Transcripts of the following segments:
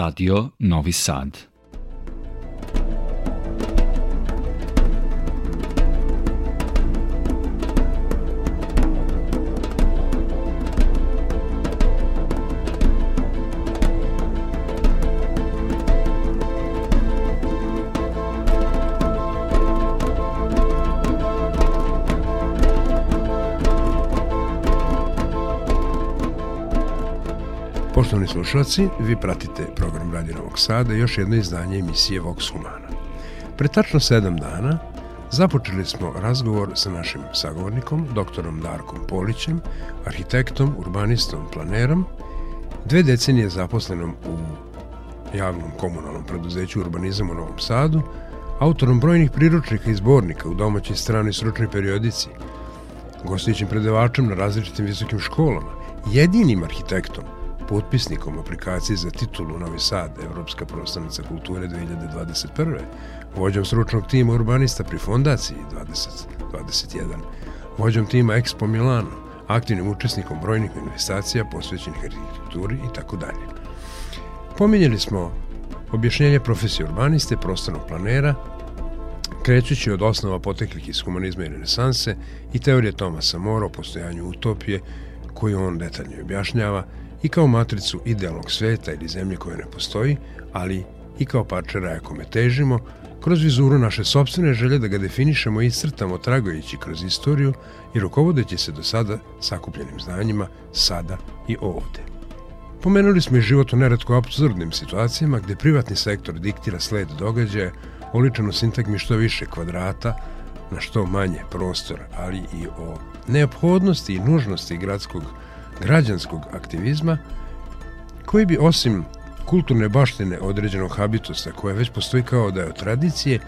Radio Novi Sad. Slušalci, vi pratite program Radio Novog Sada i još jedno izdanje emisije Vox Humana. Pre tačno sedam dana započeli smo razgovor sa našim sagovornikom, doktorom Darkom Polićem, arhitektom, urbanistom, planerom, dve decenije zaposlenom u javnom komunalnom preduzeću Urbanizam u Novom Sadu, autorom brojnih priručnika i zbornika u domaćoj stranoj sručnoj periodici, gostićim predavačem na različitim visokim školama, jedinim arhitektom potpisnikom aplikacije za titulu Novi Sad, Evropska prostavnica kulture 2021. Vođom stručnog tima urbanista pri fondaciji 2021. Vođom tima Expo Milano, aktivnim učesnikom brojnih manifestacija posvećenih arhitekturi i tako dalje. Pominjali smo objašnjenje profesije urbaniste, prostornog planera, krećući od osnova poteklih iz humanizma i renesanse i teorije Tomasa Mora o postojanju utopije, koju on detaljno objašnjava, i kao matricu idealnog sveta ili zemlje koje ne postoji, ali i kao parče raja kome težimo, kroz vizuru naše sobstvene želje da ga definišemo i iscrtamo tragojući kroz istoriju i rukovodeći se do sada sakupljenim znanjima sada i ovde. Pomenuli smo i život u neretko absurdnim situacijama gde privatni sektor diktira sled događaja, oličan u sintagmi što više kvadrata, na što manje prostora, ali i o neophodnosti i nužnosti gradskog građanskog aktivizma koji bi osim kulturne baštine određenog habitusa koja već postoji kao da je od tradicije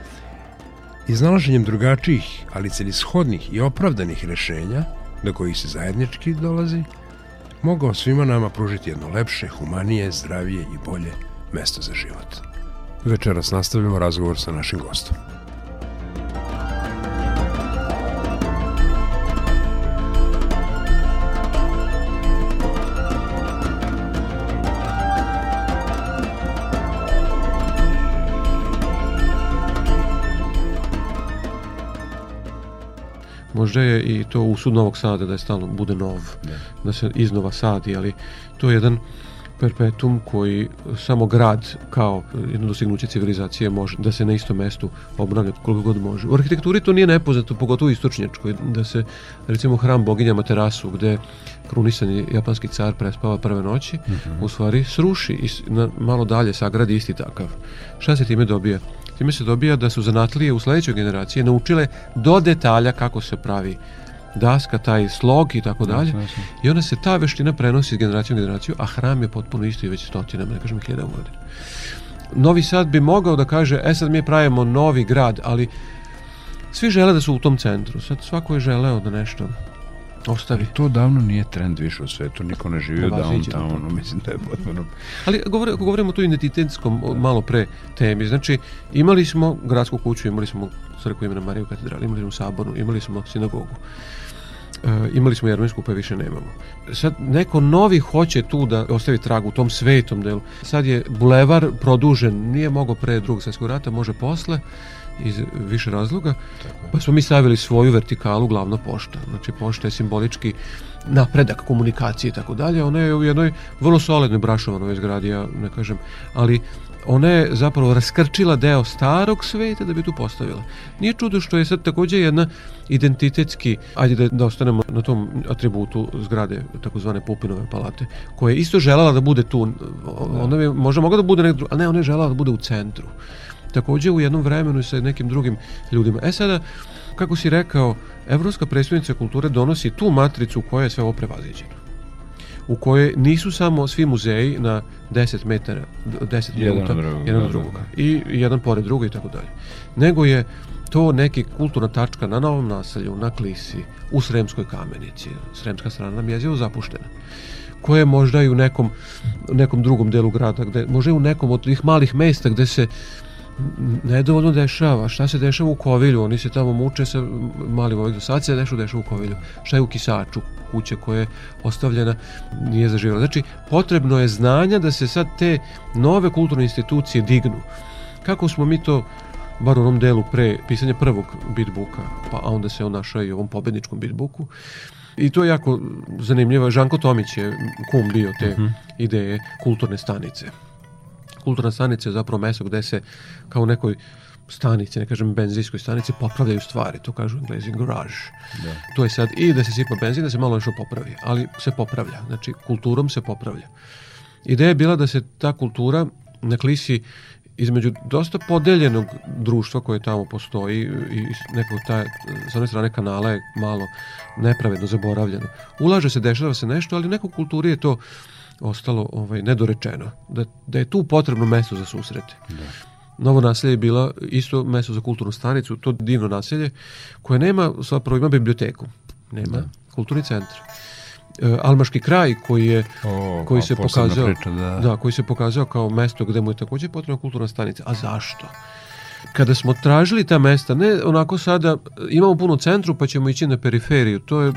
iznalaženjem drugačijih, ali celishodnih i opravdanih rešenja do kojih se zajednički dolazi, mogao svima nama pružiti jedno lepše, humanije, zdravije i bolje mesto za život. Večeras nastavljamo razgovor sa našim gostom. Možda je i to u sud Novog Sada da je stalno bude nov, da, da se iznova sadi, ali to je jedan perpetum koji samo grad kao jedno dostignuće civilizacije može da se na istom mestu obnavlja koliko god može. U arhitekturi to nije nepoznato, pogotovo u istočnjačkoj, da se recimo hram boginjama terasu gde krunisani japanski car prespava prve noći, uh mhm. -huh. u stvari sruši i na, malo dalje sagradi isti takav. Šta se time dobija? Time se dobija da su zanatlije u sledećoj generaciji naučile do detalja kako se pravi daska, taj slog i tako dalje. I onda se ta veština prenosi iz generacije u generaciju, a hram je potpuno isto i već stotinama, ne kažem hiljada godina. Novi Sad bi mogao da kaže, e sad mi pravimo novi grad, ali svi žele da su u tom centru. Sad svako je želeo da nešto ostavi. to davno nije trend više u svetu, niko ne živi u downtownu, mislim da je potpuno... Ali govore, ako govorimo tu identitetskom malo pre temi, znači imali smo gradsku kuću, imali smo crkvu imena Mariju katedrali, imali smo sabornu, imali smo sinagogu. E, imali smo Jermensku pa više nemamo. Sad neko novi hoće tu da ostavi trag u tom svetom delu. Sad je bulevar produžen, nije mogao pre drugog svjetskog rata, može posle iz više razloga, pa smo mi stavili svoju vertikalu glavna pošta. Znači pošta je simbolički napredak komunikacije i tako dalje. Ona je u jednoj vrlo solidnoj brašovanoj zgradi, ja ne kažem, ali ona je zapravo raskrčila deo starog sveta da bi tu postavila. Nije čudo što je sad takođe jedna identitetski, ajde da, da ostanemo na tom atributu zgrade, takozvane Pupinove palate, koja je isto želala da bude tu, ona bi možda mogla da bude nekdo, ali ne, ona je želala da bude u centru takođe u jednom vremenu i sa nekim drugim ljudima. E sada, kako si rekao, Evropska predstavnica kulture donosi tu matricu u kojoj je sve ovo prevaziđeno u kojoj nisu samo svi muzeji na 10 metara, 10 jedan minuta, drugog, jedan od da, drugog, da, da. i jedan pored druga i tako dalje. Nego je to neki kulturna tačka na Novom naselju, na Klisi, u Sremskoj kamenici. Sremska strana nam je zapuštena koje je možda i u nekom, nekom drugom delu grada, gde, možda i u nekom od tih malih mesta gde se nedovoljno dešava. Šta se dešava u Kovilju? Oni se tamo muče sa malim ovih sad se dešava, dešava u Kovilju. Šta je u Kisaču? kuća koja je ostavljena nije zaživjela. Znači, potrebno je znanja da se sad te nove kulturne institucije dignu. Kako smo mi to bar u onom delu pre pisanja prvog bitbooka, pa a onda se on našao i u ovom pobedničkom bitbooku. I to je jako zanimljivo. Žanko Tomić je kum bio te uh -huh. ideje kulturne stanice. Kulturna stanica je zapravo mesto gde se kao u nekoj stanici, ne kažem benzinskoj stanici, popravljaju stvari, to kažu englezi garage. Da. To je sad i da se sipa benzin, da se malo nešto popravi, ali se popravlja, znači kulturom se popravlja. Ideja je bila da se ta kultura na klisi između dosta podeljenog društva koje tamo postoji i nekog ta, sa one strane kanala je malo nepravedno zaboravljeno. Ulaže se, dešava se nešto, ali nekog kulturi je to ostalo ovaj, nedorečeno. Da, da je tu potrebno mesto za susrete. Da. Novo naselje je bila isto mesto za kulturnu stanicu, to divno naselje, koje nema, zapravo ima biblioteku, nema da. kulturni centar. E, Almaški kraj koji je o, koji se pokazao priča, da. da. koji se pokazao kao mesto gde mu je takođe potrebna kulturna stanica. A zašto? Kada smo tražili ta mesta, ne onako sada imamo puno centru pa ćemo ići na periferiju, to je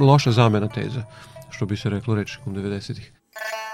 loša zamena teza, što bi se reklo rečnikom 90-ih. you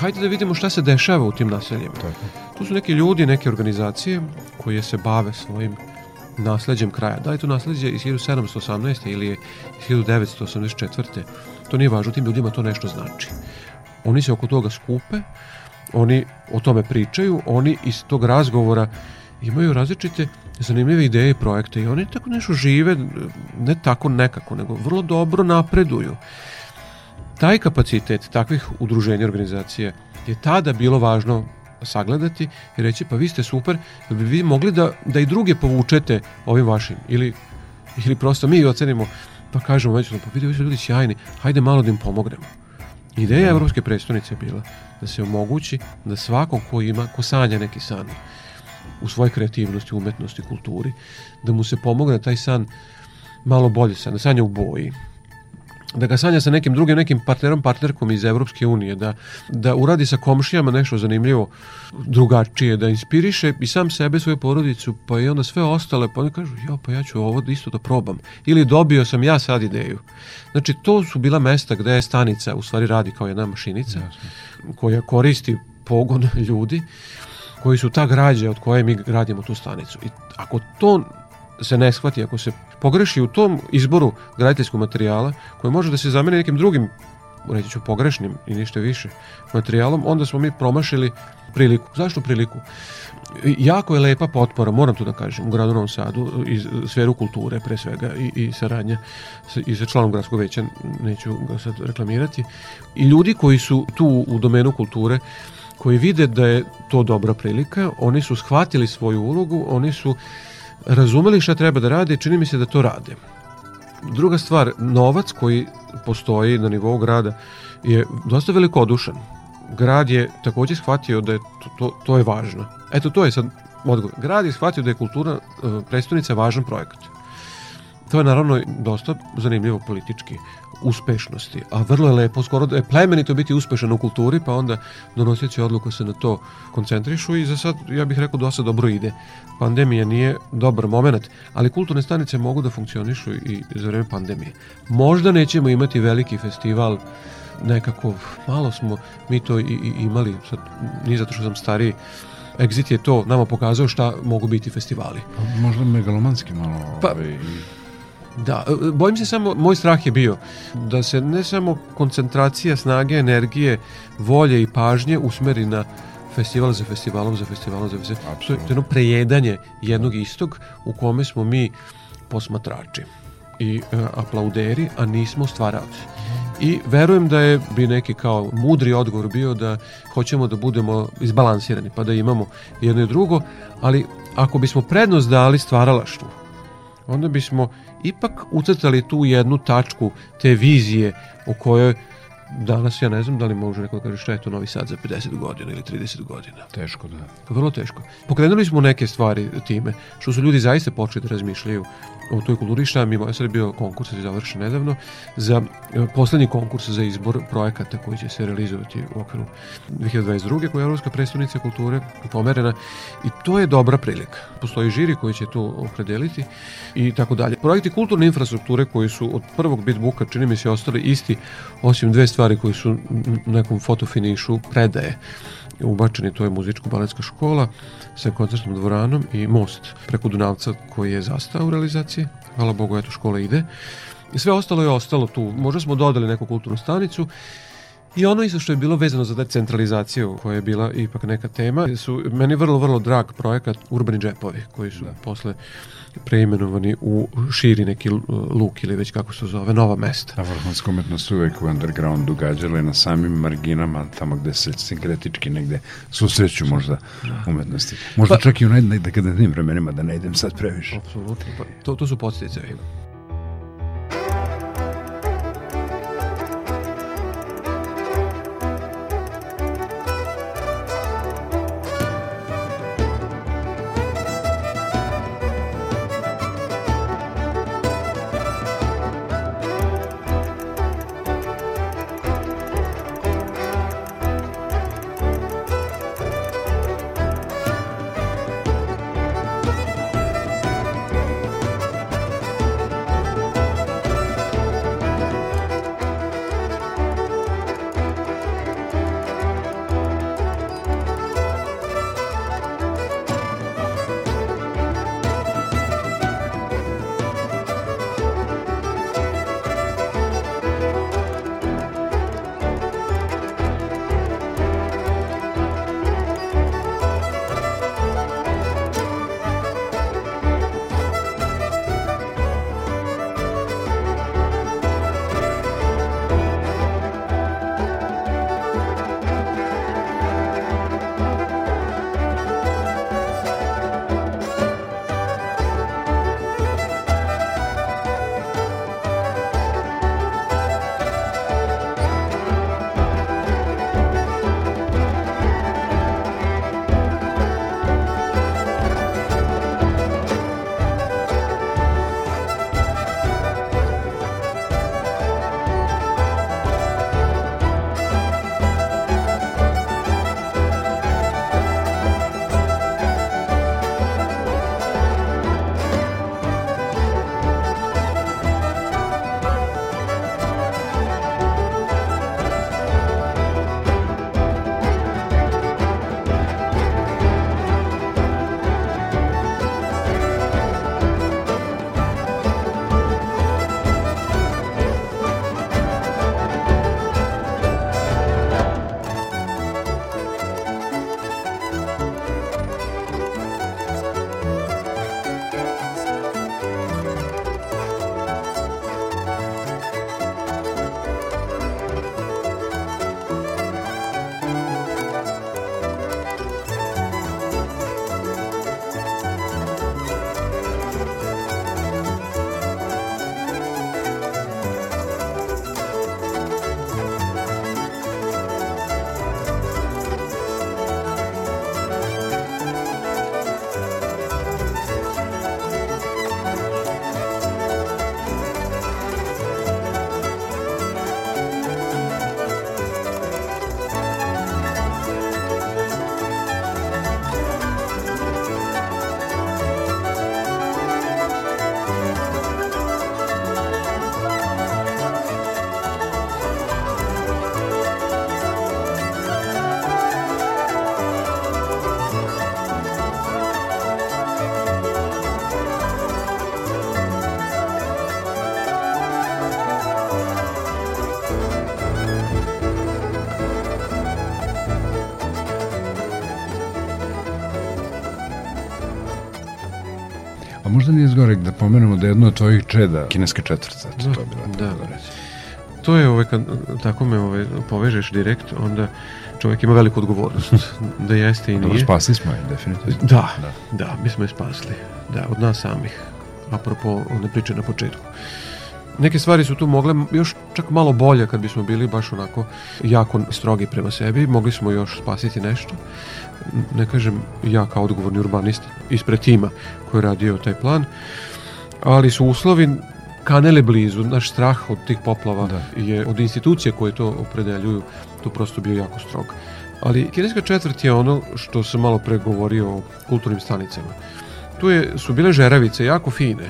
hajde da vidimo šta se dešava u tim naseljima. Tako. Tu su neki ljudi, neke organizacije koje se bave svojim nasleđem kraja. Da je to nasleđe iz 1718. ili je iz 1984. To nije važno, tim ljudima to nešto znači. Oni se oko toga skupe, oni o tome pričaju, oni iz tog razgovora imaju različite zanimljive ideje i projekte i oni tako nešto žive, ne tako nekako, nego vrlo dobro napreduju taj kapacitet takvih udruženja organizacija je tada bilo važno sagledati i reći pa vi ste super, da bi vi mogli da, da i druge povučete ovim vašim. Ili, ili prosto mi ocenimo pa kažemo već, pa vidi, ovi su ljudi sjajni, hajde malo da im pomognemo. Ideja Evropske predstavnice je bila da se omogući da svako ko ima, ko sanja neki san u svojoj kreativnosti, umetnosti, kulturi, da mu se pomogne da taj san malo bolje san, da sanja u boji, da ga sanja sa nekim drugim nekim partnerom, partnerkom iz Evropske unije, da, da uradi sa komšijama nešto zanimljivo, drugačije, da inspiriše i sam sebe, svoju porodicu, pa i onda sve ostale, pa oni kažu, jo, pa ja ću ovo isto da probam. Ili dobio sam ja sad ideju. Znači, to su bila mesta gde je stanica u stvari radi kao jedna mašinica, Jasne. koja koristi pogon ljudi, koji su ta građa od koje mi gradimo tu stanicu. I ako to se ne shvati, ako se pogreši u tom izboru graditeljskog materijala, koji može da se zameni nekim drugim, reći ću pogrešnim i ništa više materijalom, onda smo mi promašili priliku. Zašto priliku? Jako je lepa potpora, moram to da kažem, u gradu Novom Sadu, iz sferu kulture pre svega i, i saradnja sa, i sa članom gradskog veća, neću ga sad reklamirati, i ljudi koji su tu u domenu kulture, koji vide da je to dobra prilika, oni su shvatili svoju ulogu, oni su razumeli šta treba da rade i čini mi se da to rade. Druga stvar, novac koji postoji na nivou grada je dosta velikodušan. Grad je takođe shvatio da je to, to, to je važno. Eto, to je sad odgovor. Grad je shvatio da je kultura e, predstavnica važan projekat. To je naravno dosta zanimljivo politički uspešnosti, a vrlo je lepo, skoro da je plemenito biti uspešan u kulturi, pa onda donoseći odluku se na to koncentrišu i za sad, ja bih rekao, dosta dobro ide. Pandemija nije dobar moment, ali kulturne stanice mogu da funkcionišu i za vreme pandemije. Možda nećemo imati veliki festival nekako, malo smo mi to i, i imali, sad, nije zato što sam stariji, Exit je to nama pokazao šta mogu biti festivali. Pa, možda megalomanski malo. Pa, ovaj, Da, e, bojim se samo, moj strah je bio da se ne samo koncentracija snage, energije, volje i pažnje usmeri na festival za festivalom, za festivalom, za festivalom. To je jedno prejedanje jednog istog u kome smo mi posmatrači i e, aplauderi, a nismo stvaravci. I verujem da je bi neki kao mudri odgovor bio da hoćemo da budemo izbalansirani, pa da imamo jedno i drugo, ali ako bismo prednost dali stvaralaštvu, onda bismo ipak ucrtali tu jednu tačku te vizije o kojoj danas ja ne znam da li može neko da kaže šta je to Novi Sad za 50 godina ili 30 godina. Teško, da. Pa vrlo teško. Pokrenuli smo neke stvari time, što su ljudi zaista počeli da razmišljaju u toj kulturi šta mi je bio konkurs se završen nedavno za e, poslednji konkurs za izbor projekata koji će se realizovati u okviru 2022. koja je Evropska predstavnica kulture pomerena i to je dobra prilika. Postoji žiri koji će to opredeliti i tako dalje. Projekti kulturne infrastrukture koji su od prvog bitbuka čini mi se ostali isti osim dve stvari koji su nekom fotofinišu predaje ubačeni, to je muzičko-baletska škola sa koncertnom dvoranom i most preko Dunavca koji je zastao u realizaciji. Hvala Bogu, eto škola ide. I sve ostalo je ostalo tu. Možda smo dodali neku kulturnu stanicu I ono isto što je bilo vezano za decentralizaciju, koja je bila ipak neka tema, su meni vrlo, vrlo drag projekat Urbani džepovi, koji su da. posle preimenovani u širi neki luk ili već kako se zove, nova mesta. A vrhunska umetnost uvek u undergroundu gađala na samim marginama, tamo gde se sinkretički negde susreću možda da. umetnosti. Možda pa, čak i u najdegadentnim vremenima da ne idem sad previše. Apsolutno, pa to, to su podsjetice. Možda nije zgorek da pomenemo da je jedno od tvojih čeda kineske četvrce, eto, Da, to bila da. da reći. To je, ovaj, kad tako me ovaj, povežeš direkt, onda čovjek ima veliku odgovornost. da jeste i Dobro, nije. spasili smo je, definitivno. Da, Da. da, mi smo je spasli. Da, od nas samih. Apropo one priče na početku. Neke stvari su tu mogle još čak malo bolje kad bismo bili baš onako jako strogi prema sebi. Mogli smo još spasiti nešto. Ne kažem ja kao odgovorni urbanista ispred tima koji je radio taj plan, ali su uslovi kanele blizu. Naš strah od tih poplava Da. je od institucije koje to opredeljuju tu prosto bio jako strog. Ali kineska četvrt je ono što sam malo pre govorio o kulturnim stanicama. Tu je, su bile žeravice jako fine,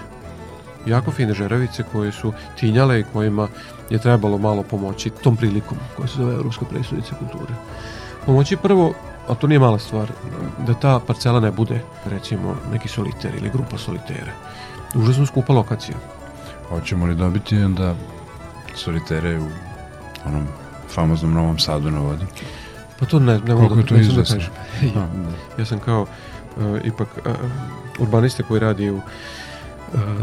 jako fine žeravice koje su tinjale i kojima je trebalo malo pomoći tom prilikom koja se zove Evropska predstavnica kulture. Pomoći prvo, a to nije mala stvar, da ta parcela ne bude recimo neki soliter ili grupa solitere. Užasno skupa lokacija. Hoćemo li dobiti onda solitere u onom famoznom Novom Sadu na vodi? Pa to ne, ne mogu da, to da izvesno? kažem. A, da. Ja sam kao e, ipak e, urbanista koji radi u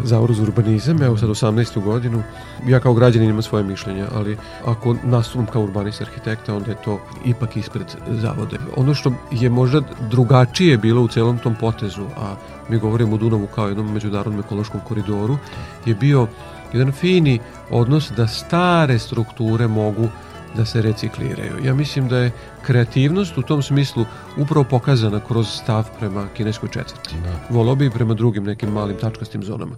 Zavodu za urbanizam, evo sad 18. godinu. Ja kao građanin imam svoje mišljenje, ali ako nastupam kao urbanista arhitekta, onda je to ipak ispred zavode. Ono što je možda drugačije bilo u celom tom potezu, a mi govorimo o Dunavu kao jednom međunarodnom ekološkom koridoru, je bio jedan fini odnos da stare strukture mogu da se recikliraju. Ja mislim da je kreativnost u tom smislu upravo pokazana kroz stav prema kineskoj četvrti. Da. Volao bi i prema drugim nekim malim tačkastim zonama.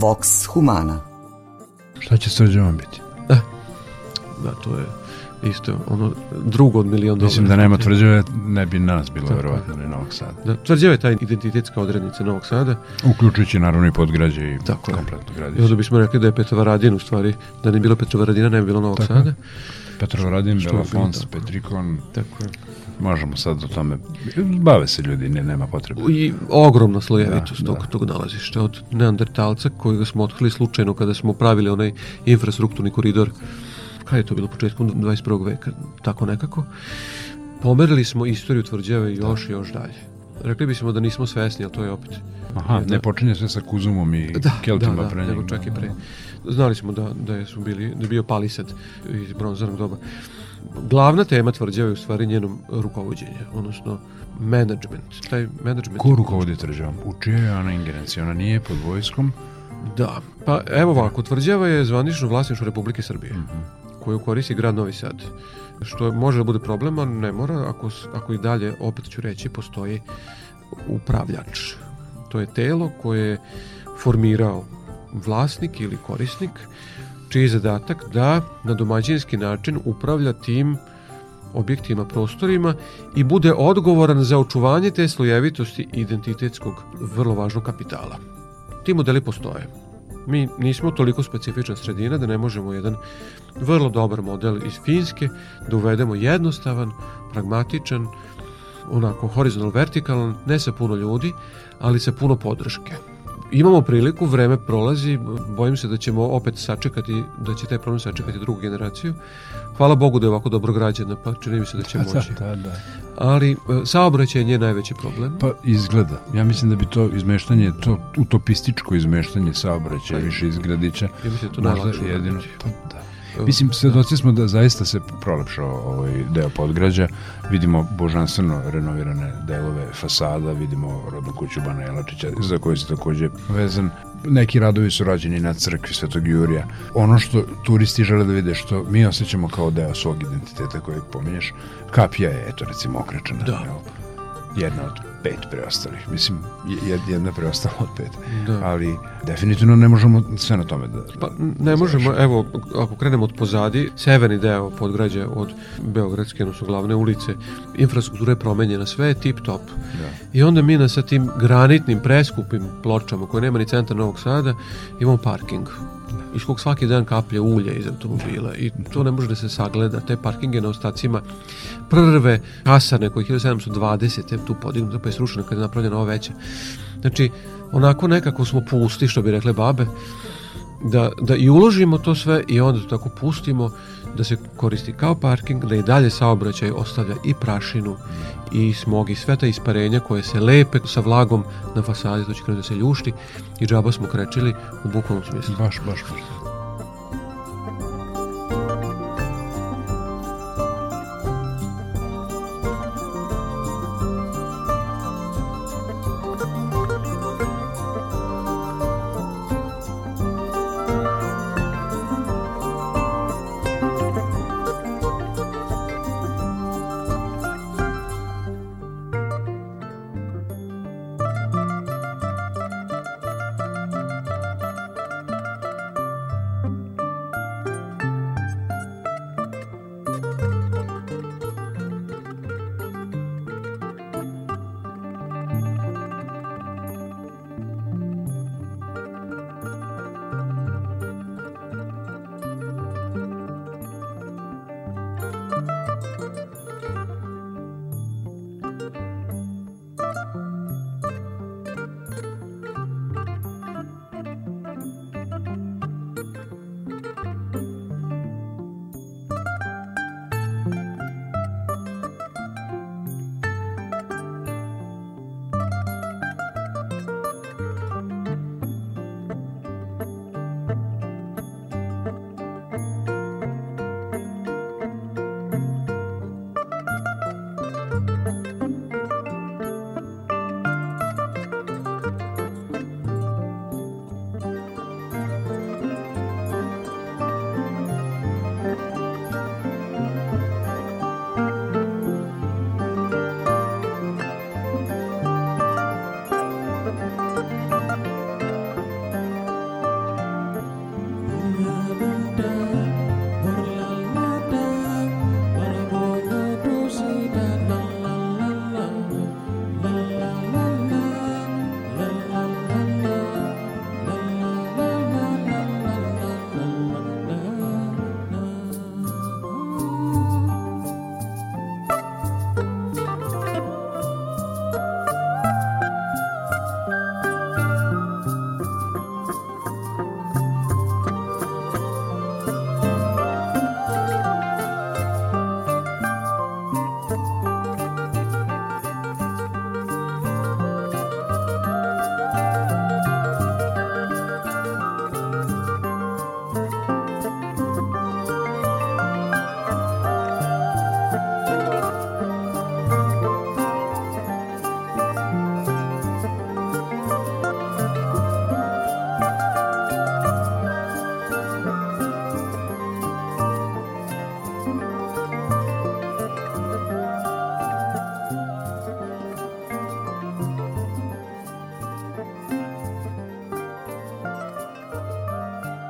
Vox Humana Šta će srđavan biti? Da, to je isto ono drugo od milion dolara. Mislim da nema tvrđave, ne bi nas bilo verovatno ni Novog Sada. Da, tvrđava je ta identitetska odrednica Novog Sada. Uključujući naravno i podgrađe i Tako kompletno I gradište. onda bismo rekli da je Petrovaradin u stvari, da ne bi bilo Petrovaradina, ne bi bilo Novog Tako. Sada. Petrovaradin, Belafons. Petrikon, Tako je. Možemo sad o tome, bave se ljudi, ne, nema potrebe. I ogromna slojevitost Da, tog, da. tog nalazišta od neandertalca kojega smo otkrili slučajno kada smo pravili onaj infrastrukturni koridor kada je to bilo početkom 21. veka, tako nekako. Pomerili smo istoriju tvrđave još i još dalje. Rekli bismo da nismo svesni, ali to je opet Aha, ne počinje sve sa Kuzumom i da, Keltima da, da, pre nego njega. čak i pre. Znali smo da, da je, su bili, da je bio palisad iz bronzarnog doba. Glavna tema tvrđave je u stvari njeno rukovodđenje, odnosno management. Taj management Ko rukovodi tvrđavom? U čijoj je ona ingerenciji? Ona nije pod vojskom? Da, pa evo ovako, tvrđava je zvanično vlasništvo Republike Srbije, koju koristi grad Novi Sad. Što može da bude problem, a ne mora, ako, ako i dalje, opet ću reći, postoji upravljač. To je telo koje je formirao vlasnik ili korisnik, čiji je zadatak da na domaćinski način upravlja tim objektima, prostorima i bude odgovoran za očuvanje te slojevitosti identitetskog vrlo važnog kapitala. Ti modeli postoje. Mi nismo toliko specifična sredina da ne možemo jedan vrlo dobar model iz Finske da uvedemo jednostavan, pragmatičan, onako horizontal vertikalan, ne sa puno ljudi, ali sa puno podrške. Imamo priliku, vreme prolazi, bojim se da ćemo opet sačekati, da će taj problem sačekati drugu generaciju. Hvala Bogu da je ovako dobro građena, pa čini mi se da će moći. Da, da. Ali e, saobraćaj je najveći problem. Pa izgleda. Ja mislim da bi to izmeštanje, to utopističko izmeštanje saobraćaja Pa, više iz gradića, Ja mislim da to možda jedino. Pa da. Mislim, svedoci smo da zaista se prolepšao ovaj deo podgrađa. Vidimo božanstveno renovirane delove fasada, vidimo rodnu kuću Bana Jelačića, za koju se takođe vezan. Neki radovi su rađeni na crkvi Svetog Jurija. Ono što turisti žele da vide, što mi osjećamo kao deo svog identiteta kojeg pominješ, kapija je, eto, recimo, okrečena. Da. jel? Jedna od pet preostalih. Mislim, je- jedna preostala od pet. Da. Ali definitivno ne možemo sve na tome da... Pa ne možemo, evo, ako krenemo od pozadi, severni deo podgrađa od Beogradske, odnosno glavne ulice, infrastruktura je promenjena, sve je tip top. Da. I onda mi na sa tim granitnim, preskupim pločama, koje nema ni centar Novog Sada, imamo parking iz kog svaki dan kaplje ulje iz automobila i to ne može da se sagleda, te parkinge na ostacima prve kasarne koje je 1720 je tu podignuta pa je srušena kada je napravljena ova veća. Znači, onako nekako smo pusti, što bi rekle babe, da, da i uložimo to sve i onda to tako pustimo da se koristi kao parking, da i dalje saobraćaj ostavlja i prašinu i smog i sve ta isparenja koje se lepe sa vlagom na fasadi, to će krenuti da se ljušti i džaba smo krečili u bukvalnom smislu. Baš, baš, baš.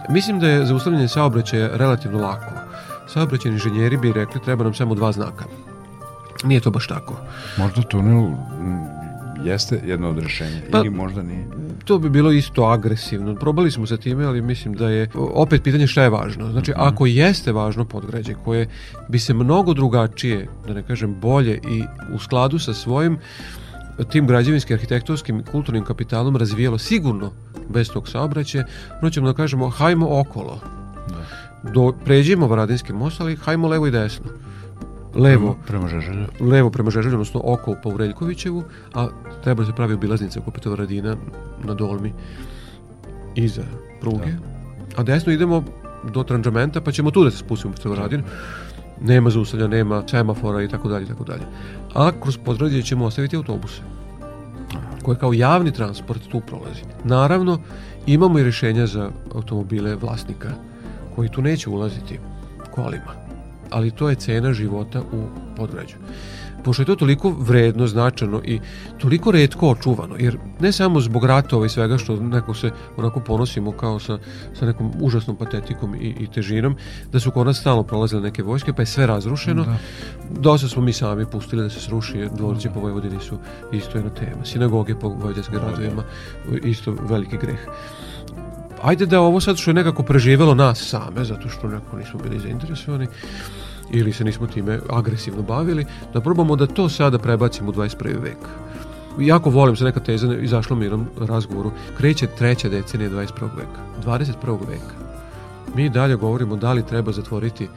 Mislim da je zaustavljanje saobraćaja relativno lako. Saobraćajni inženjeri bi rekli treba nam samo dva znaka. Nije to baš tako. Možda tunel mm, jeste jedno od rešenja Pa- ili možda nije. To bi bilo isto agresivno. Probali smo sa time, ali mislim da je opet pitanje šta je važno. Znači, ako jeste važno podgrađe koje bi se mnogo drugačije, da ne kažem bolje i u skladu sa svojim tim građevinskim, arhitektonskim i kulturnim kapitalom razvijelo sigurno bez tog saobraćaja, onda ćemo da kažemo hajmo okolo. Do, pređimo Varadinski most, ali hajmo levo i desno. Levo, Prema Žeželju. levo prema Žeželju, odnosno oko pa u Reljkovićevu, a treba da se pravi obilaznica oko Petrovaradina na Dolmi iza pruge. A desno idemo do Tranđamenta, pa ćemo tu da se spustimo u Petrovaradin. Nema zaustavlja, nema semafora i tako dalje i tako dalje. A kroz podgrađe ćemo ostaviti autobuse koje kao javni transport tu prolazi. Naravno, imamo i rješenja za automobile vlasnika koji tu neće ulaziti kolima. Ali to je cena života u podgrađu. Pošto je to toliko vredno, značajno i toliko redko očuvano, jer ne samo zbog ratova i svega što neko se onako ponosimo kao sa, sa nekom užasnom patetikom i, i težinom, da su kod nas stalno prolazile neke vojske, pa je sve razrušeno. Dosta smo mi sami pustili da se sruši, dvoriće po Vojvodini su isto jedna tema. Sinagoge po vojvođanskim gradovima, isto veliki greh. Ajde da ovo sad što je nekako preživelo nas same, zato što nekako nismo bili zainteresovani, ili se nismo time agresivno bavili, da probamo da to sada prebacimo u 21. vek. Jako volim se neka teza, izašla u jednom razgovoru, kreće treća decenija 21. veka, 21. veka. Mi dalje govorimo da li treba zatvoriti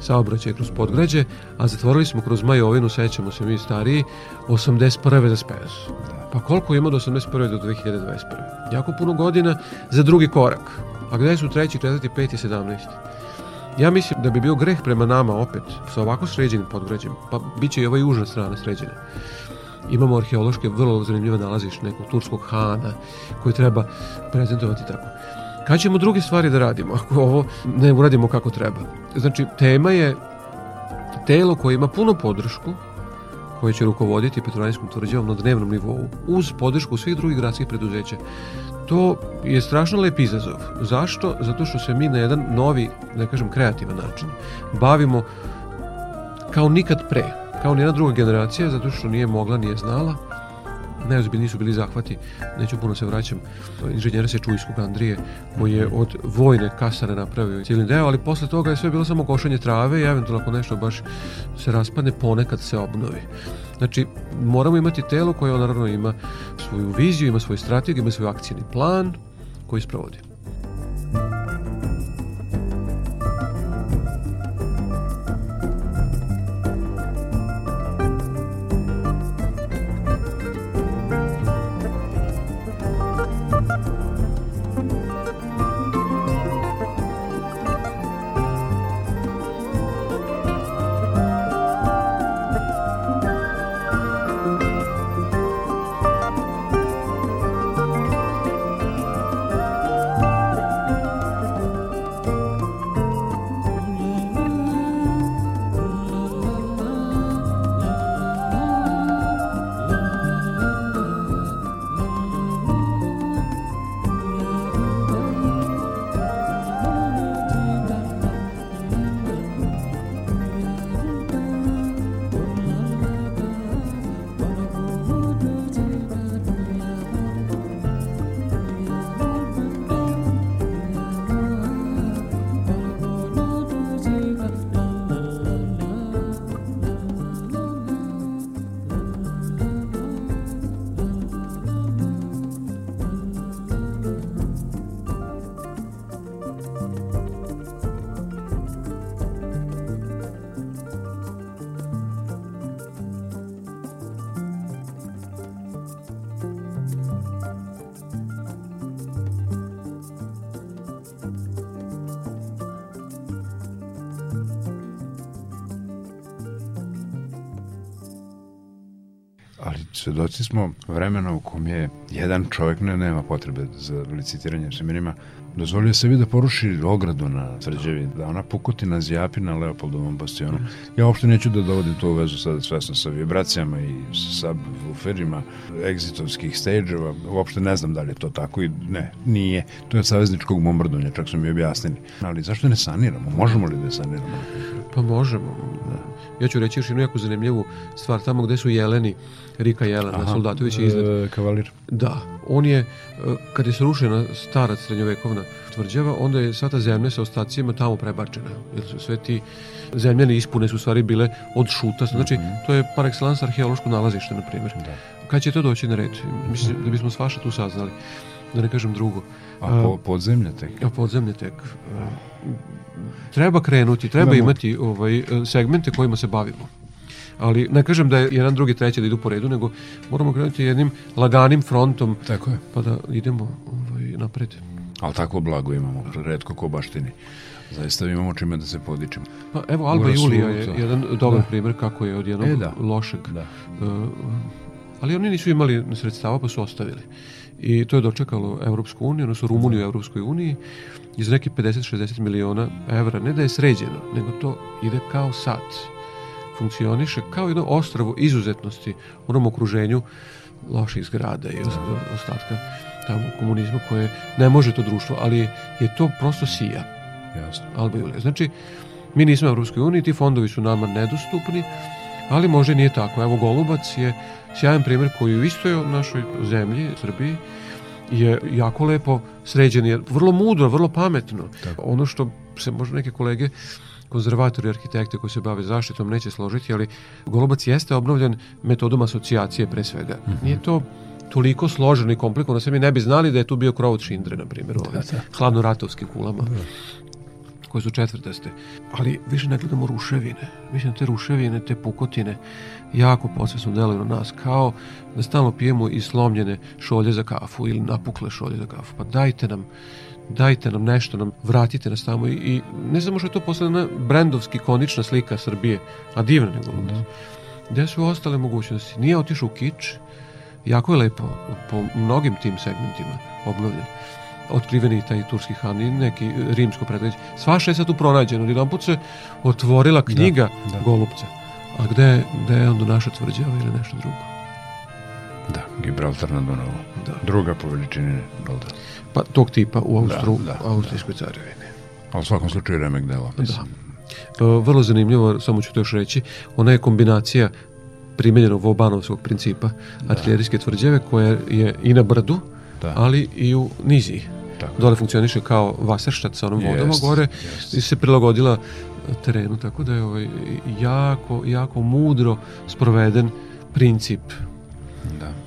saobraćaj kroz podgrađe, a zatvorili smo kroz Majovinu, sećamo se mi stariji, 81. za Spensu. Pa koliko ima do 81. do 2021. Jako puno godina za drugi korak. A gde su treći, četvrti, peti, sedamnaesti? Ja mislim da bi bio greh prema nama opet, sa ovako sređenim podgrađem, pa bit će i ova južna strana sređena. Imamo arheološke vrlo zanimljive nalaziš nekog turskog hana koji treba prezentovati tako. Kad ćemo druge stvari da radimo, ako ovo ne uradimo kako treba? Znači, tema je telo koje ima puno podršku, koje će rukovoditi Petrovanijskom tvrđavom na dnevnom nivou, uz podršku svih drugih gradskih preduzeća. To je strašno lep izazov. Zašto? Zato što se mi na jedan novi, ne kažem kreativan način, bavimo kao nikad pre, kao nijedna druga generacija, zato što nije mogla, nije znala. Najozbiljniji su bili zahvati, neću puno se vraćam, inženjera Sečujskog Andrije, koji je od vojne kasare napravio cijeli deo, ali posle toga je sve bilo samo košenje trave i eventualno ako nešto baš se raspadne, ponekad se obnovi. Znači, moramo imati telo koje naravno ima svoju viziju, ima svoju strategiju, ima svoj akcijni plan koji sprovodi. Svedoci smo vremena u kom je jedan čovjek ne, nema potrebe za licitiranje seminima, dozvolio sebi da poruši ogradu na tvrđevi, da ona pukotina zjapi na Leopoldovom bastionu. Ja uopšte neću da dovodim to u vezu sada svesno sa vibracijama i sa subwooferima egzitovskih stage-eva, uopšte ne znam da li je to tako i ne, nije. To je savezničkog bombardovanja, čak su mi objasnili. Ali zašto ne saniramo? Možemo li da saniramo? Pa možemo. Da. Ja ću reći još jednu jako zanimljivu stvar, tamo gde su jeleni, Rika Jelena, Aha, Soldatović je iznad. E, kavalir. Da, on je, e, kad je srušena stara srednjovekovna tvrđava, onda je sva ta zemlja sa ostacima tamo prebačena. Jer su sve ti zemljene ispune su stvari bile od šuta. Znači, mm -hmm. to je par excellence arheološko nalazište, na primjer. Da. Kad će to doći na red? Mislim da bismo svaša tu saznali. Da ne kažem drugo. A po, podzemlje tek? A podzemlje tek. Treba krenuti, treba Imamo. imati ovaj, segmente kojima se bavimo. Ali ne kažem da je jedan, drugi, treći da idu po redu, nego moramo krenuti jednim laganim frontom. Tako je. Pa da idemo ovaj, napred. Ali tako blago imamo, redko ko baštini. Zaista imamo čime da se podičemo. Pa evo Alba Julija je jedan dobar da. primjer kako je od jednog e, da. lošeg. Da. Uh, ali oni nisu imali sredstava pa su ostavili i to je dočekalo Evropsku uniju, odnosno Rumuniju u Evropskoj uniji iz neke 50-60 miliona evra, ne da je sređeno, nego to ide kao sat. Funkcioniše kao jedno ostravo izuzetnosti u onom okruženju loših zgrada i ostatka tamo komunizma koje ne može to društvo, ali je to prosto sija. Jasno. Alba Julija. Znači, mi nismo u Evropskoj uniji, ti fondovi su nama nedostupni, ali može nije tako. Evo Golubac je sjajan primjer koji u istoj našoj zemlji, Srbiji, je jako lepo sređen, je vrlo mudro, vrlo pametno. Tako. Ono što se možda neke kolege konzervatori, arhitekte koji se bave zaštitom neće složiti, ali Golubac jeste obnovljen metodom asocijacije pre svega. Mm -hmm. Nije to toliko složeno i komplikovano, da se mi ne bi znali da je tu bio krov od Šindre, na primjer, da, da. hladno-ratovskim kulama. Da koje su četvrtaste. Ali više ne gledamo ruševine. Mislim, te ruševine, te pukotine jako posvesno deluju na nas, kao da stalno pijemo i slomljene šolje za kafu ili napukle šolje za kafu. Pa dajte nam dajte nam nešto, nam vratite nas tamo i, i ne znamo što je to posledna brendovski konična slika Srbije, a divna nego da. Gde su ostale mogućnosti? Nije otišao u kič, jako je lepo po mnogim tim segmentima obnovljen otkriveni taj turski han i neki rimsko predveđe. Svaša je sad tu pronađeno. Jedan put se otvorila da, knjiga da, da. Golubca. A gde, gde je onda naša tvrđava ili nešto drugo? Da, Gibraltar na Dunavu. Da. Druga po veličini Balda. Pa tog tipa u Austru, da, da, Austrijskoj da. carovini. A u svakom slučaju remek dela, mislim. Da. vrlo zanimljivo, samo ću to još reći, ona je kombinacija primenjenog vobanovskog principa da. artiljerijske tvrđave koja je i na brdu, da. ali i u niziji. Tako. Dole funkcioniše kao vaserštat sa onom vodom, yes, gore yes. i se prilagodila terenu, tako da je ovaj jako, jako mudro sproveden princip. Da.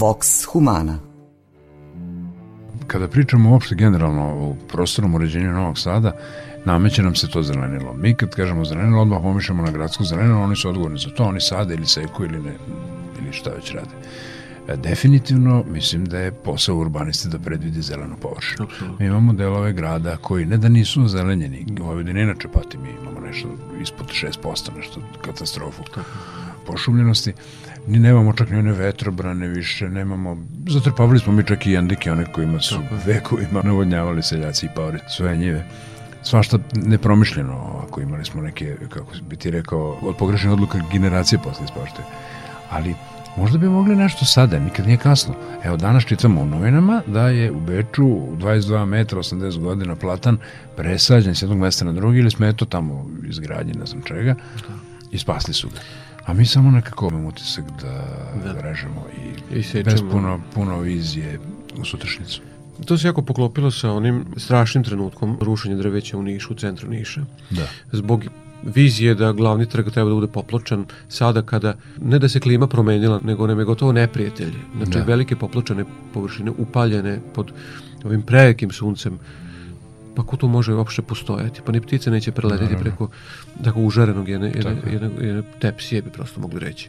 Vox Humana Kada pričamo uopšte generalno o prostornom uređenju Novog Sada, nameće nam se to zelenilo. Mi kad kažemo zelenilo, odmah pomišljamo na gradsko zelenilo, oni su odgovorni za to, oni sade ili seku ili, ne, ili šta već rade. E, definitivno mislim da je posao urbaniste da predvidi zelenu površinu. Mi imamo delove grada koji ne da nisu zelenjeni, ovdje ne inače pati, mi imamo nešto ispod 6%, nešto katastrofu pošumljenosti, ni nemamo čak ni one vetrobrane više, nemamo, zatrpavali smo mi čak i jandike, one kojima su vekovima navodnjavali seljaci i paori svoje njive svašta nepromišljeno, ako imali smo neke, kako bi ti rekao, od pogrešnih odluka generacije posle ispoštuje. Ali možda bi mogli nešto sada, nikad nije kasno. Evo, danas čitamo u novinama da je u Beču 22 metra, 80 godina platan presađen s jednog mesta na drugi ili smeto tamo izgradnje, ne znam čega, i spasli su ga. A mi samo nekako imamo utisak da, da. režemo i, I bez puno, puno vizije u sutrašnicu. To se jako poklopilo sa onim strašnim trenutkom rušenja drveća u Nišu, u centru Niša. Da. Zbog vizije da glavni trg treba da bude popločan sada kada ne da se klima promenila, nego nam je gotovo neprijatelj. Znači da. velike popločane površine upaljene pod ovim prejekim suncem pa ko to može uopšte postojati? Pa ni ptice neće preletiti preko tako užarenog jedne, jedne, jedne, jedne tepsije bi prosto mogli reći.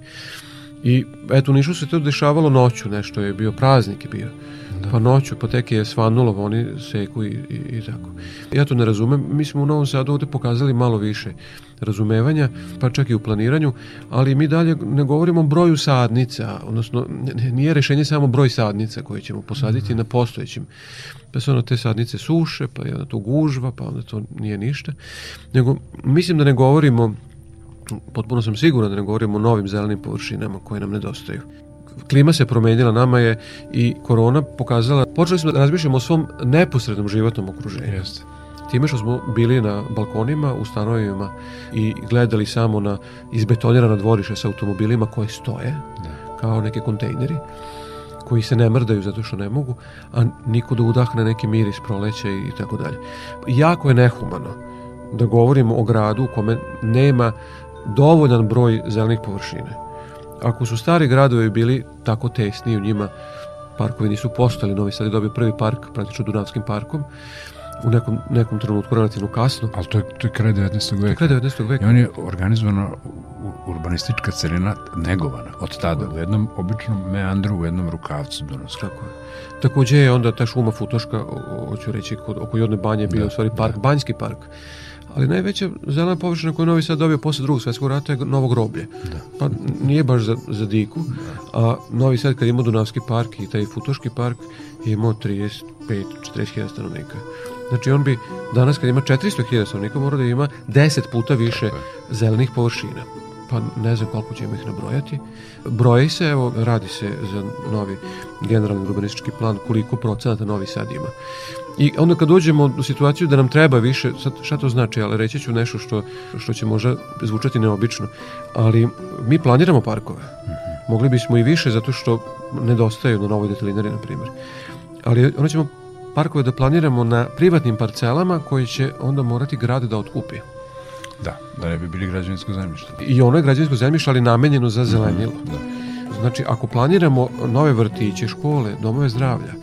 I eto, u Nišu se to dešavalo noću, nešto je bio praznik je bio. Da. Pa noću, pa tek je svanulo, oni seku i, i, i tako. Ja to ne razumem, mi smo u Novom Sadu ovde pokazali malo više razumevanja, pa čak i u planiranju, ali mi dalje ne govorimo o broju sadnica, odnosno nije rešenje samo broj sadnica koje ćemo posaditi mm. na postojećim pa se ono te sadnice suše, pa je onda to gužva, pa onda to nije ništa. Nego, mislim da ne govorimo, potpuno sam siguran da ne govorimo o novim zelenim površinama koje nam nedostaju. Klima se promenila, nama je i korona pokazala, počeli smo da razmišljamo o svom neposrednom životnom okruženju. Jeste. Time što smo bili na balkonima, u stanovima i gledali samo na izbetonirana dvorišta sa automobilima koje stoje, da. kao neke kontejneri, koji se ne mrdaju zato što ne mogu, a niko da udahne neki miris proleća i tako dalje. Jako je nehumano da govorimo o gradu u kome nema dovoljan broj zelenih površine. Ako su stari gradovi bili tako tesni u njima, parkovi nisu postali, Novi Sad je dobio prvi park, praktično Dunavskim parkom, u nekom, nekom trenutku relativno kasno. Ali to je, to je kraj 19. veka. Kraj 19. veka. I on je organizovana urbanistička celina negovana od tada u jednom običnom meandru, u jednom rukavcu Dunavskog. Tako je. Takođe je onda ta šuma Futoška, hoću reći, kod, oko Jodne banje bio da, u stvari park, da. Banjski park. Ali najveća zelena površina koju Novi Sad dobio posle drugog svetskog rata je Novo groblje. Da. Pa nije baš za, za diku, da. a Novi Sad kad ima Dunavski park i taj Futoški park je imao 35-40 hiljada stanovnika. Znači on bi danas kad ima 400.000 stanovnika mora da ima 10 puta više zelenih površina. Pa ne znam koliko ćemo ih nabrojati. Broji se, evo, radi se za novi generalni urbanistički plan koliko procenata Novi Sad ima. I onda kad dođemo u situaciju da nam treba više, sad šta to znači, ali reći ću nešto što, što će možda zvučati neobično, ali mi planiramo parkove. Mogli bismo i više zato što nedostaju na novoj detalinari, na primjer. Ali onda ćemo parkove da planiramo na privatnim parcelama koji će onda morati grad da otkupi. Da, da ne bi bili građevinsko zemljište. I ono je građevinsko zemljište, ali namenjeno za zelenilo. Da. Znači, ako planiramo nove vrtiće, škole, domove zdravlja,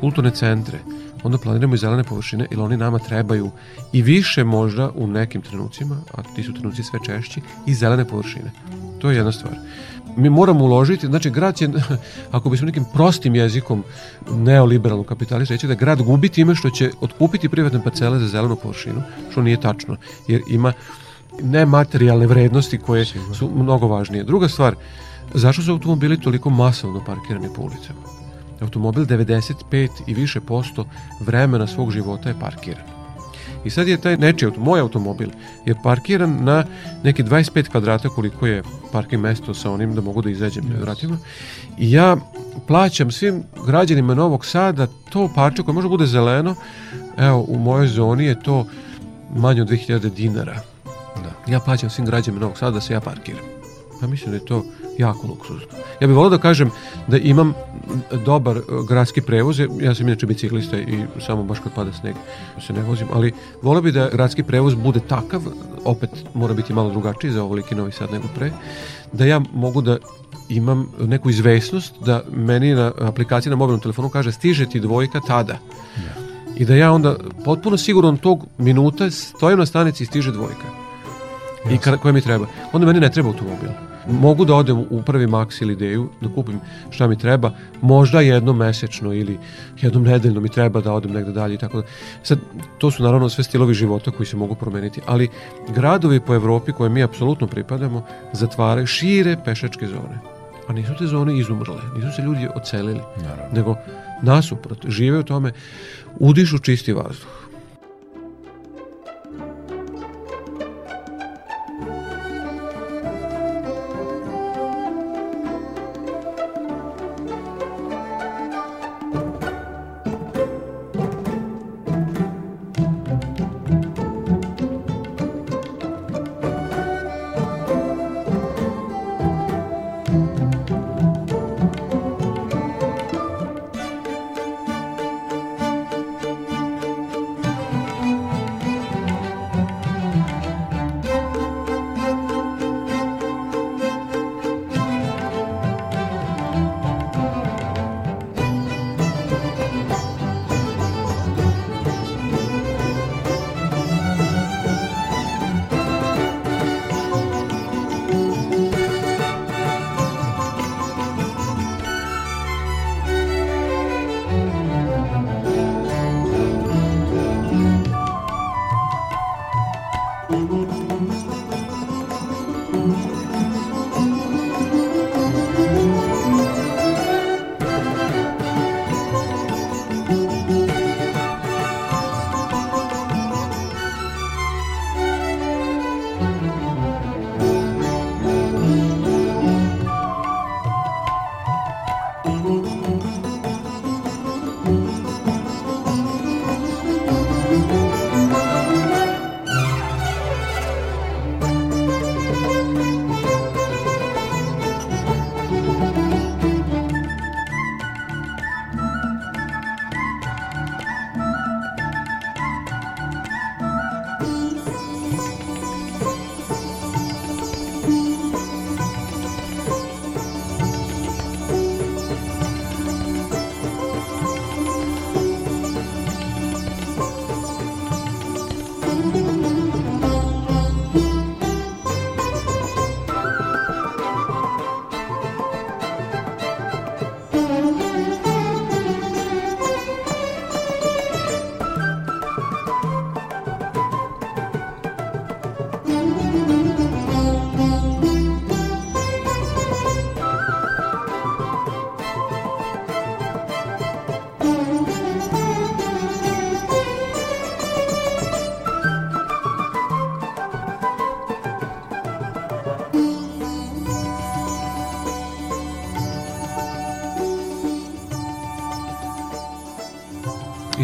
kulturne centre, onda planiramo i zelene površine, jer oni nama trebaju i više možda u nekim trenucima, a ti su trenuci sve češći, i zelene površine. To je jedna stvar mi moramo uložiti, znači grad će, ako bismo nekim prostim jezikom neoliberalno kapitalista reći da grad gubi time što će otkupiti privatne parcele za zelenu površinu, što nije tačno, jer ima nematerijalne vrednosti koje su mnogo važnije. Druga stvar, zašto su automobili toliko masovno parkirani po ulicama? Automobil 95 i više posto vremena svog života je parkiran. I sad je taj nečiji, moj automobil, je parkiran na neki 25 kvadrata koliko je parking mesto sa onim da mogu da izađem yes. vratima. I ja plaćam svim građanima Novog Sada to parče koje može da bude zeleno. Evo, u mojoj zoni je to manje od 2000 dinara. Da. Ja plaćam svim građanima Novog Sada da se ja parkiram. Pa mislim da je to jako luksuzno. Ja bih volio da kažem da imam dobar e, gradski prevoz, ja sam inače biciklista i samo baš kad pada sneg se ne vozim, ali volio bih da gradski prevoz bude takav, opet mora biti malo drugačiji za ovoliki Novi Sad nego pre, da ja mogu da imam neku izvesnost da meni na aplikaciji na mobilnom telefonu kaže stiže ti dvojka tada. Da. I da ja onda potpuno sigurno tog minuta stojim na stanici i stiže dvojka. I kada, koja mi treba. Onda meni ne treba automobil. Mogu da odem u prvi Max ili Ideju, da kupim šta mi treba, možda jednom mesečno ili jednom nedeljno mi treba da odem negde dalje i tako da. Sad, to su naravno sve stilovi života koji se mogu promeniti, ali gradovi po Evropi koje mi apsolutno pripadamo zatvaraju šire pešačke zone. A nisu te zone izumrle, nisu se ljudi ocelili, naravno. nego nasuprot, žive u tome, udišu čisti vazduh.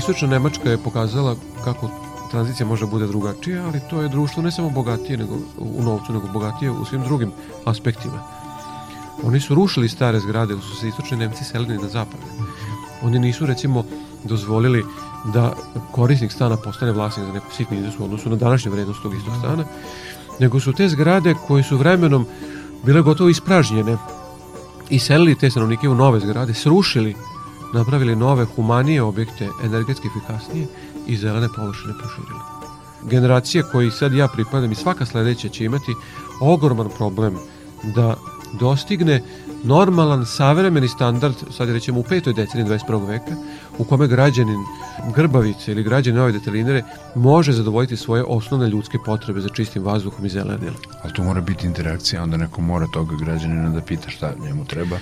Istočna Nemačka je pokazala kako tranzicija može bude drugačija, ali to je društvo ne samo bogatije nego u novcu, nego bogatije u svim drugim aspektima. Oni su rušili stare zgrade, su se istočni Nemci selili na zapad. Oni nisu, recimo, dozvolili da korisnik stana postane vlasnik za neku sitni iznos u odnosu na današnju vrednost tog istog stana, nego su te zgrade koje su vremenom bile gotovo ispražnjene i selili te stanovnike u nove zgrade, srušili napravili nove humanije objekte, energetski efikasnije i zelene površine proširili. Generacije koji sad ja pripadam i svaka sledeća će imati ogroman problem da dostigne normalan, savremeni standard, sad rećemo u petoj deceniji 21. veka, u kome građanin Grbavice ili građanin ove detelinere može zadovoljiti svoje osnovne ljudske potrebe za čistim vazduhom i zelenim. Ali tu mora biti interakcija, onda neko mora toga građanina da pita šta njemu treba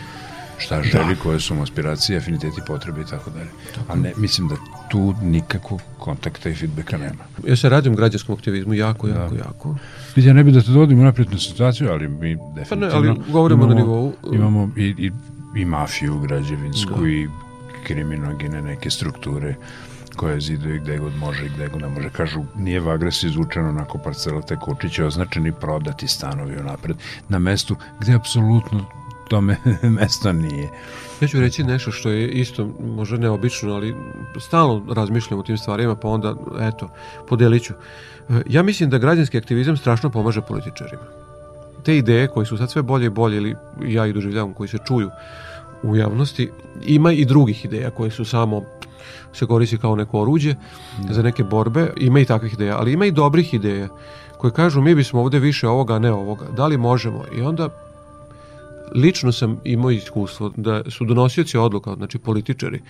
šta želi, da. koje su mu aspiracije, afiniteti, potrebe i tako dalje. A ne, mislim da tu nikakvog kontakta i feedbacka nema. Ja se radim građanskom aktivizmu jako, da. jako, da. jako. Ja ne bih da te dovodim u napretnu situaciju, ali mi definitivno... Pa ne, ali govorimo imamo, na nivou... Imamo i, i, i mafiju građevinsku da. i kriminogene neke strukture koje zidu i gde god može i gde god ne može. Kažu, nije Vagres izvučeno onako parcela te kučiće, označeni prodati stanovi unapred na mestu gde apsolutno tome mesto nije. Ja ću reći nešto što je isto možda neobično, ali stalno razmišljam o tim stvarima, pa onda, eto, podelit ću. Ja mislim da građanski aktivizam strašno pomaže političarima. te ideje koje su sad sve bolje i bolje, ili ja ih doživljavam, koji se čuju u javnosti, ima i drugih ideja koje su samo se koristi kao neko oruđe za neke borbe, ima i takvih ideja, ali ima i dobrih ideja koje kažu mi bismo ovde više ovoga, ne ovoga. Da li možemo? I onda lično sam imao iskustvo da su donosioci odluka, znači političari,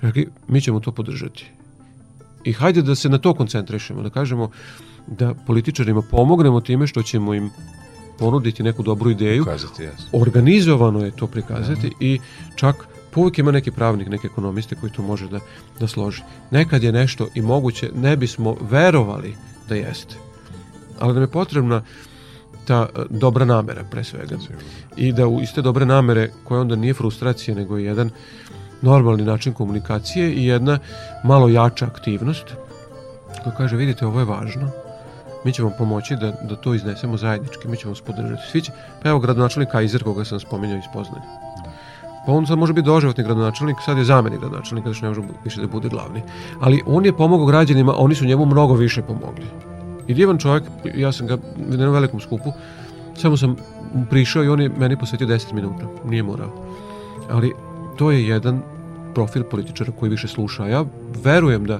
rekli mi ćemo to podržati. I hajde da se na to koncentrišemo, da kažemo da političarima pomognemo time što ćemo im ponuditi neku dobru ideju. Ukazati, jasno. Organizovano je to prikazati uh -huh. i čak uvijek ima neki pravnik, neki ekonomiste koji to može da, da složi. Nekad je nešto i moguće, ne bismo verovali da jeste. Ali nam je potrebna ta e, dobra namera pre svega. I da u iste dobre namere koja onda nije frustracija nego je jedan normalni način komunikacije i jedna malo jača aktivnost koja kaže vidite ovo je važno mi ćemo pomoći da, da to iznesemo zajednički, mi ćemo spodržati. Svi će, pa evo gradonačelnik Kaiser koga sam spominjao iz Poznanja. Pa on sad može biti doživotni gradonačelnik, sad je zamenik gradonačelnika, što ne može više da bude glavni. Ali on je pomogao građanima, oni su njemu mnogo više pomogli. I divan čovjek, ja sam ga na jednom velikom skupu, samo sam prišao i on je meni posvetio 10 minuta, nije morao. Ali to je jedan profil političara koji više sluša. Ja verujem da,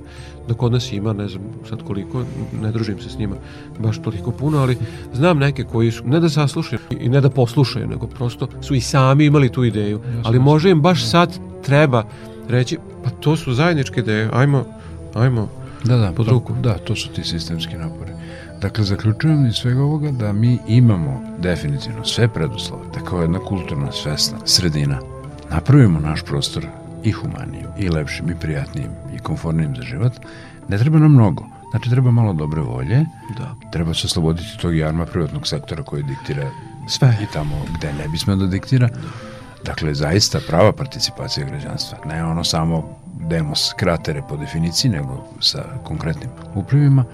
da kod nas ima, ne znam sad koliko, ne družim se s njima baš toliko puno, ali znam neke koji su, ne da saslušaju i ne da poslušaju, nego prosto su i sami imali tu ideju, ali može im baš sad treba reći, pa to su zajedničke ideje, ajmo, ajmo da, da, pod ruku. Da, to su ti sistemski napori. Dakle, zaključujem iz svega ovoga da mi imamo definitivno sve preduslove, da kao jedna kulturna, svesna sredina napravimo naš prostor i humanijim, i lepšim, i prijatnijim, i komfornijim za život, ne treba nam mnogo. Znači, treba malo dobre volje, da. treba se osloboditi tog jarma privatnog sektora koji diktira sve i tamo gde ne bismo da diktira. Dakle, zaista prava participacija građanstva, ne ono samo demos kratere po definiciji, nego sa konkretnim uplivima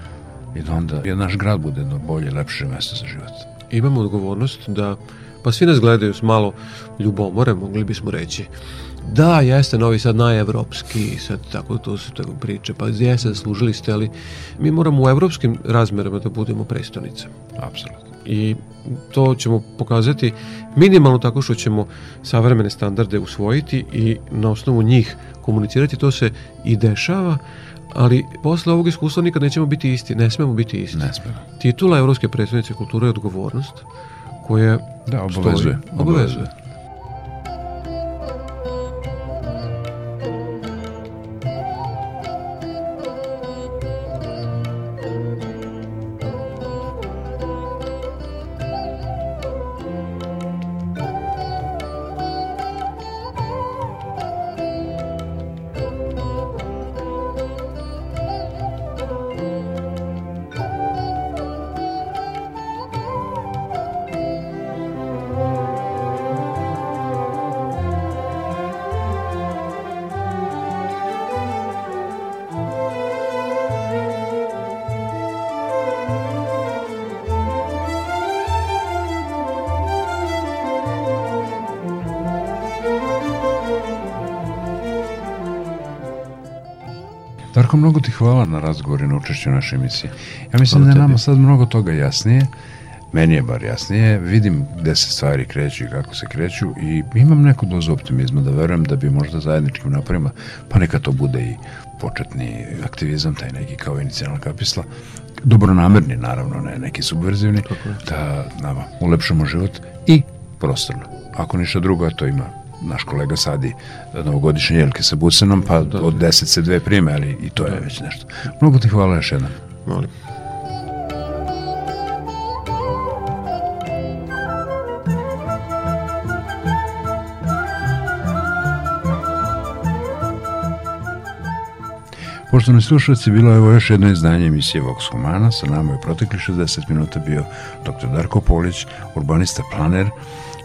i da onda je naš grad bude jedno bolje, lepše mesto za život. Imamo odgovornost da, pa svi nas gledaju s malo ljubomore, mogli bismo reći, Da, jeste Novi Sad najevropski, sad tako to se tako priče, pa jeste, služili ste, ali mi moramo u evropskim razmerama da budemo prestonica. Apsolutno. I to ćemo pokazati minimalno tako što ćemo savremene standarde usvojiti i na osnovu njih komunicirati, to se i dešava, ali posle ovog iskustva nikad nećemo biti isti, ne smemo biti isti. Ne smemo. Titula Evropske predstavnice kulture je odgovornost koja da, obavezuje. Stoji, obavezuje. Darko, mnogo ti hvala na razgovor i na učešću naše emisije. Ja mislim hvala da je nama sad mnogo toga jasnije, meni je bar jasnije, vidim gde se stvari kreću i kako se kreću i imam neku dozu optimizma da verujem da bi možda zajedničkim naporima, pa neka to bude i početni aktivizam, taj neki kao inicijalna kapisla, dobronamerni naravno, ne neki subverzivni, da nama ulepšamo život i prostorno. Ako ništa drugo, to ima naš kolega sadi novogodišnje jelke sa busenom, pa da, od deset se dve prime, ali i to je već nešto. Mnogo ti hvala još jednom. Molim. Poštovani slušalci, bilo je ovo još jedno izdanje emisije Vox Humana. Sa nama je protekli 60 minuta bio dr. Darko Polić, urbanista planer,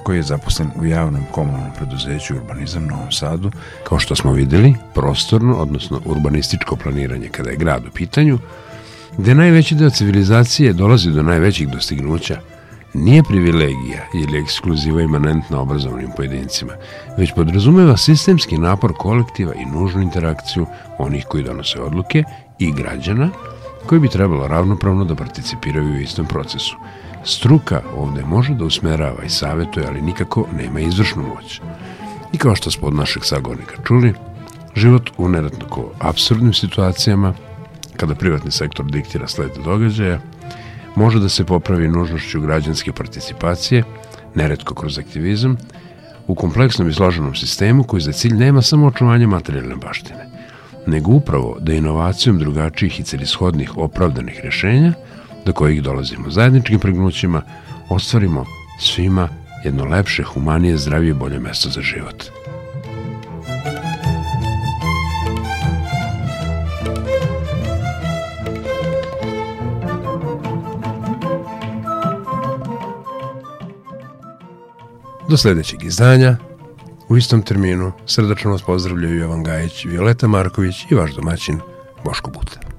koji je zaposlen u javnom komunalnom preduzeću Urbanizam Novom Sadu. Kao što smo videli, prostorno, odnosno urbanističko planiranje kada je grad u pitanju, gde najveći deo civilizacije dolazi do najvećih dostignuća, nije privilegija ili ekskluziva imanentna obrazovnim pojedincima, već podrazumeva sistemski napor kolektiva i nužnu interakciju onih koji donose odluke i građana koji bi trebalo ravnopravno da participiraju u istom procesu. Struka ovde može da usmerava i savjetuje, ali nikako nema izvršnu moć. I kao što smo od našeg sagornika čuli, život u neretnako absurdnim situacijama, kada privatni sektor diktira sled događaja, može da se popravi nužnošću građanske participacije, neretko kroz aktivizam, u kompleksnom i složenom sistemu koji za cilj nema samo očuvanje materijalne baštine, nego upravo da inovacijom drugačijih i celishodnih opravdanih rešenja, do kojih dolazimo zajedničkim pregnućima, ostvarimo svima jedno lepše, humanije, zdravije bolje mesto za život. Do sledećeg izdanja, u istom terminu, srdačno vas pozdravljaju Jovan Gajić, Violeta Marković i vaš domaćin Boško Buta.